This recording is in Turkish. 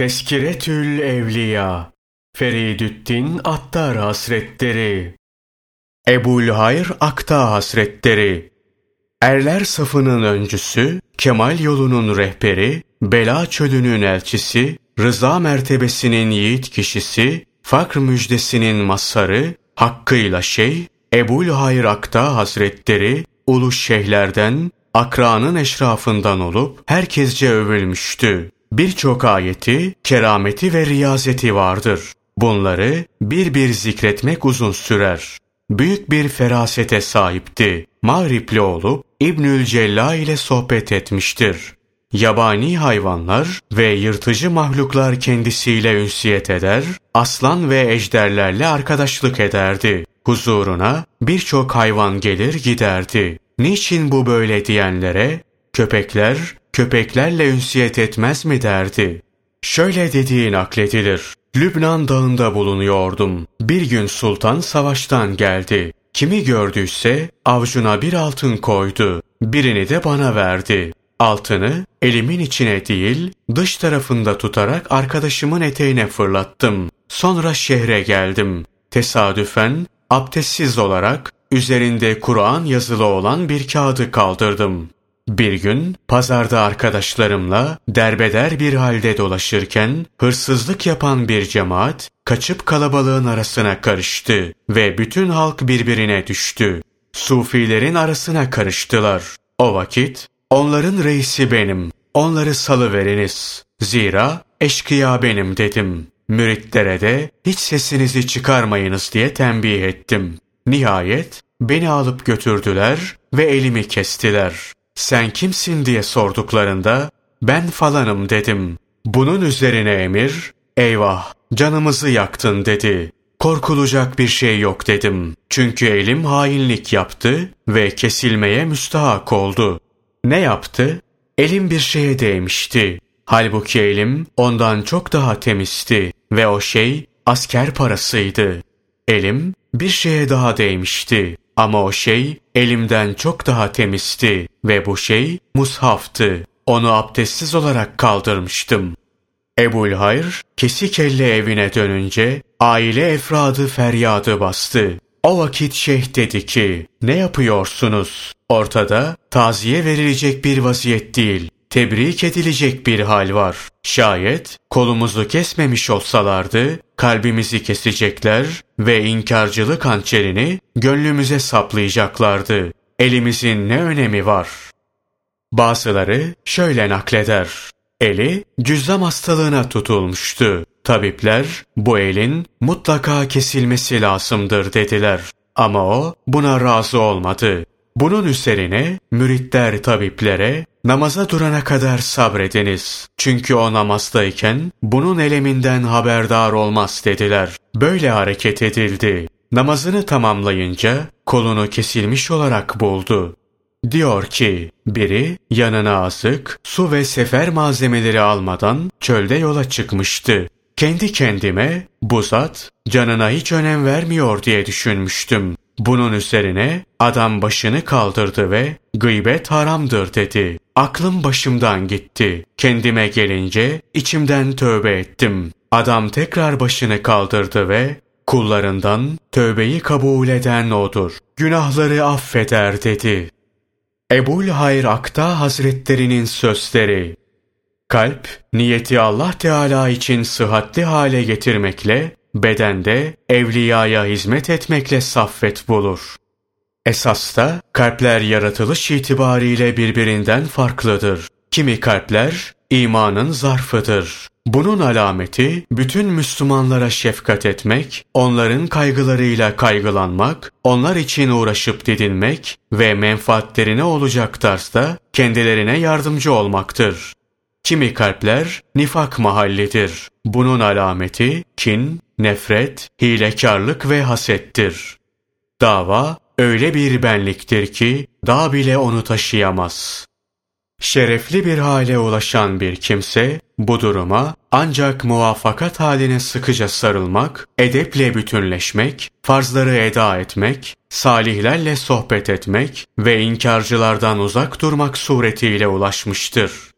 Teskiretül Evliya Feridüddin Attar Hasretleri Ebul Hayr Akta Hasretleri Erler safının öncüsü, Kemal yolunun rehberi, Bela çölünün elçisi, Rıza mertebesinin yiğit kişisi, Fakr müjdesinin masarı, hakkıyla şey, Ebul Hayr Akta Hazretleri, ulu şeyhlerden, akranın eşrafından olup herkesce övülmüştü birçok ayeti, kerameti ve riyazeti vardır. Bunları bir bir zikretmek uzun sürer. Büyük bir ferasete sahipti. Mağripli olup İbnül Cella ile sohbet etmiştir. Yabani hayvanlar ve yırtıcı mahluklar kendisiyle ünsiyet eder, aslan ve ejderlerle arkadaşlık ederdi. Huzuruna birçok hayvan gelir giderdi. Niçin bu böyle diyenlere, köpekler köpeklerle ünsiyet etmez mi derdi. Şöyle dediği nakledilir. Lübnan dağında bulunuyordum. Bir gün sultan savaştan geldi. Kimi gördüyse avcuna bir altın koydu. Birini de bana verdi. Altını elimin içine değil dış tarafında tutarak arkadaşımın eteğine fırlattım. Sonra şehre geldim. Tesadüfen abdestsiz olarak üzerinde Kur'an yazılı olan bir kağıdı kaldırdım. Bir gün pazarda arkadaşlarımla derbeder bir halde dolaşırken hırsızlık yapan bir cemaat kaçıp kalabalığın arasına karıştı ve bütün halk birbirine düştü. Sufilerin arasına karıştılar. O vakit onların reisi benim. Onları salıveriniz. Zira eşkıya benim dedim. Müritlere de hiç sesinizi çıkarmayınız diye tembih ettim. Nihayet beni alıp götürdüler ve elimi kestiler sen kimsin diye sorduklarında ben falanım dedim. Bunun üzerine emir eyvah canımızı yaktın dedi. Korkulacak bir şey yok dedim. Çünkü elim hainlik yaptı ve kesilmeye müstahak oldu. Ne yaptı? Elim bir şeye değmişti. Halbuki elim ondan çok daha temizdi ve o şey asker parasıydı. Elim bir şeye daha değmişti. Ama o şey elimden çok daha temizdi ve bu şey mushaftı. Onu abdestsiz olarak kaldırmıştım. Ebul Hayr kesik elle evine dönünce aile efradı feryadı bastı. O vakit şeyh dedi ki ne yapıyorsunuz? Ortada taziye verilecek bir vaziyet değil tebrik edilecek bir hal var. Şayet kolumuzu kesmemiş olsalardı, kalbimizi kesecekler ve inkarcılık hançerini gönlümüze saplayacaklardı. Elimizin ne önemi var? Bazıları şöyle nakleder. Eli cüzzam hastalığına tutulmuştu. Tabipler bu elin mutlaka kesilmesi lazımdır dediler. Ama o buna razı olmadı. Bunun üzerine müritler tabiplere namaza durana kadar sabrediniz. Çünkü o namazdayken bunun eleminden haberdar olmaz dediler. Böyle hareket edildi. Namazını tamamlayınca kolunu kesilmiş olarak buldu. Diyor ki, biri yanına azık, su ve sefer malzemeleri almadan çölde yola çıkmıştı. Kendi kendime bu zat canına hiç önem vermiyor diye düşünmüştüm. Bunun üzerine adam başını kaldırdı ve gıybet haramdır dedi. Aklım başımdan gitti. Kendime gelince içimden tövbe ettim. Adam tekrar başını kaldırdı ve kullarından tövbeyi kabul eden odur. Günahları affeder dedi. Ebul Hayr Akta Hazretlerinin sözleri Kalp, niyeti Allah Teala için sıhhatli hale getirmekle bedende evliyaya hizmet etmekle saffet bulur. Esasta kalpler yaratılış itibariyle birbirinden farklıdır. Kimi kalpler imanın zarfıdır. Bunun alameti bütün Müslümanlara şefkat etmek, onların kaygılarıyla kaygılanmak, onlar için uğraşıp didinmek ve menfaatlerine olacak tarzda kendilerine yardımcı olmaktır. Kimi kalpler nifak mahallidir. Bunun alameti kin, nefret, hilekarlık ve hasettir. Dava öyle bir benliktir ki dağ bile onu taşıyamaz. Şerefli bir hale ulaşan bir kimse bu duruma ancak muvaffakat haline sıkıca sarılmak, edeple bütünleşmek, farzları eda etmek, salihlerle sohbet etmek ve inkarcılardan uzak durmak suretiyle ulaşmıştır.